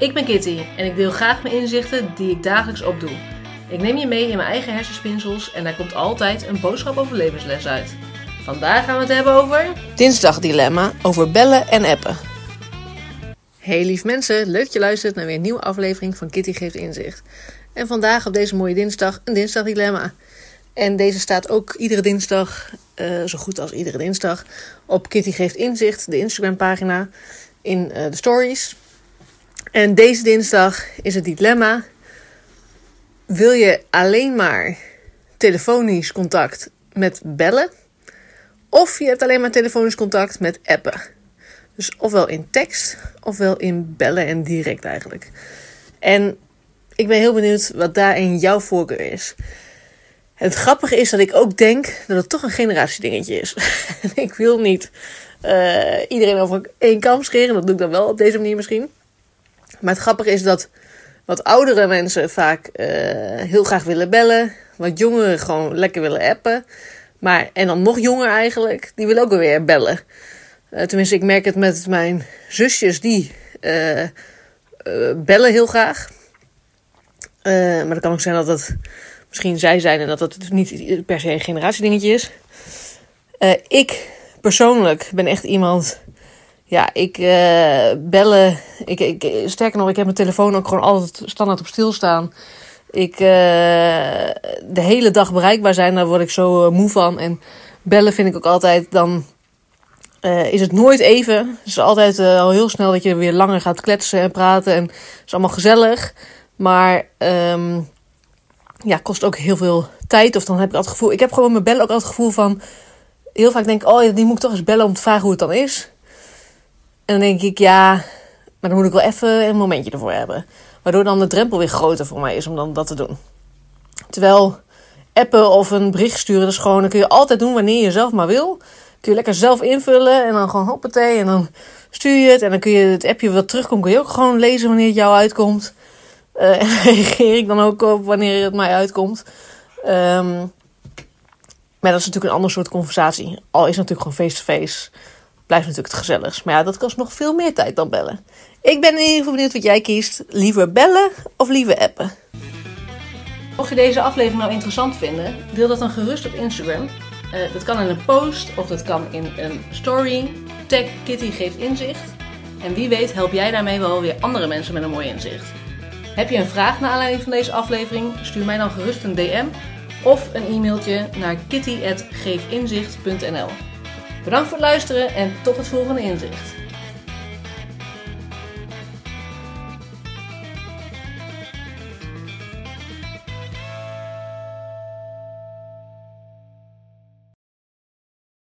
Ik ben Kitty en ik deel graag mijn inzichten die ik dagelijks opdoe. Ik neem je mee in mijn eigen hersenspinsels en daar komt altijd een boodschap over levensles uit. Vandaag gaan we het hebben over... Dinsdagdilemma over bellen en appen. Hey lief mensen, leuk dat je luistert naar weer een nieuwe aflevering van Kitty Geeft Inzicht. En vandaag op deze mooie dinsdag een dinsdagdilemma. En deze staat ook iedere dinsdag, uh, zo goed als iedere dinsdag, op Kitty Geeft Inzicht, de Instagram pagina, in uh, de stories. En deze dinsdag is het dilemma: wil je alleen maar telefonisch contact met bellen? Of je hebt alleen maar telefonisch contact met appen. Dus ofwel in tekst, ofwel in bellen en direct eigenlijk. En ik ben heel benieuwd wat daarin jouw voorkeur is. Het grappige is dat ik ook denk dat het toch een generatiedingetje is. ik wil niet uh, iedereen over één kam scheren. Dat doe ik dan wel op deze manier misschien. Maar het grappige is dat wat oudere mensen vaak uh, heel graag willen bellen. Wat jongeren gewoon lekker willen appen. Maar, en dan nog jonger eigenlijk, die willen ook weer bellen. Uh, tenminste, ik merk het met mijn zusjes, die uh, bellen heel graag. maar dat kan ook zijn dat het misschien zij zijn en dat het niet per se een generatiedingetje is. ik persoonlijk ben echt iemand ja, ik uh, bellen. Ik, ik, sterker nog, ik heb mijn telefoon ook gewoon altijd standaard op stilstaan. Ik uh, de hele dag bereikbaar zijn, daar word ik zo uh, moe van. En bellen vind ik ook altijd, dan is het nooit even. Het is altijd al heel snel dat je weer langer gaat kletsen en praten. En het is allemaal gezellig. Maar um, ja, kost ook heel veel tijd. Of dan heb ik altijd het gevoel. Ik heb gewoon met bellen ook altijd het gevoel van. Heel vaak denk ik, oh, die moet ik toch eens bellen om te vragen hoe het dan is. Dan denk ik, ja, maar dan moet ik wel even een momentje ervoor hebben. Waardoor dan de drempel weer groter voor mij is om dan dat te doen. Terwijl appen of een bericht sturen, dat is gewoon, kun je altijd doen wanneer je zelf maar wil. Kun je lekker zelf invullen en dan gewoon hoppatee en dan stuur je het. En dan kun je het appje wat terugkomt, kun je ook gewoon lezen wanneer het jou uitkomt. Uh, en reageer ik dan ook op wanneer het mij uitkomt. Um, maar dat is natuurlijk een ander soort conversatie. Al is het natuurlijk gewoon face-to-face. -face blijft natuurlijk het gezelligst. Maar ja, dat kost nog veel meer tijd dan bellen. Ik ben in ieder geval benieuwd wat jij kiest. Liever bellen of liever appen? Mocht je deze aflevering nou interessant vinden, deel dat dan gerust op Instagram. Uh, dat kan in een post of dat kan in een story. Tag Kitty geeft inzicht. En wie weet help jij daarmee wel weer andere mensen met een mooi inzicht. Heb je een vraag naar aanleiding van deze aflevering? Stuur mij dan gerust een DM of een e-mailtje naar kitty.geefinzicht.nl Bedankt voor het luisteren en tot het volgende inzicht.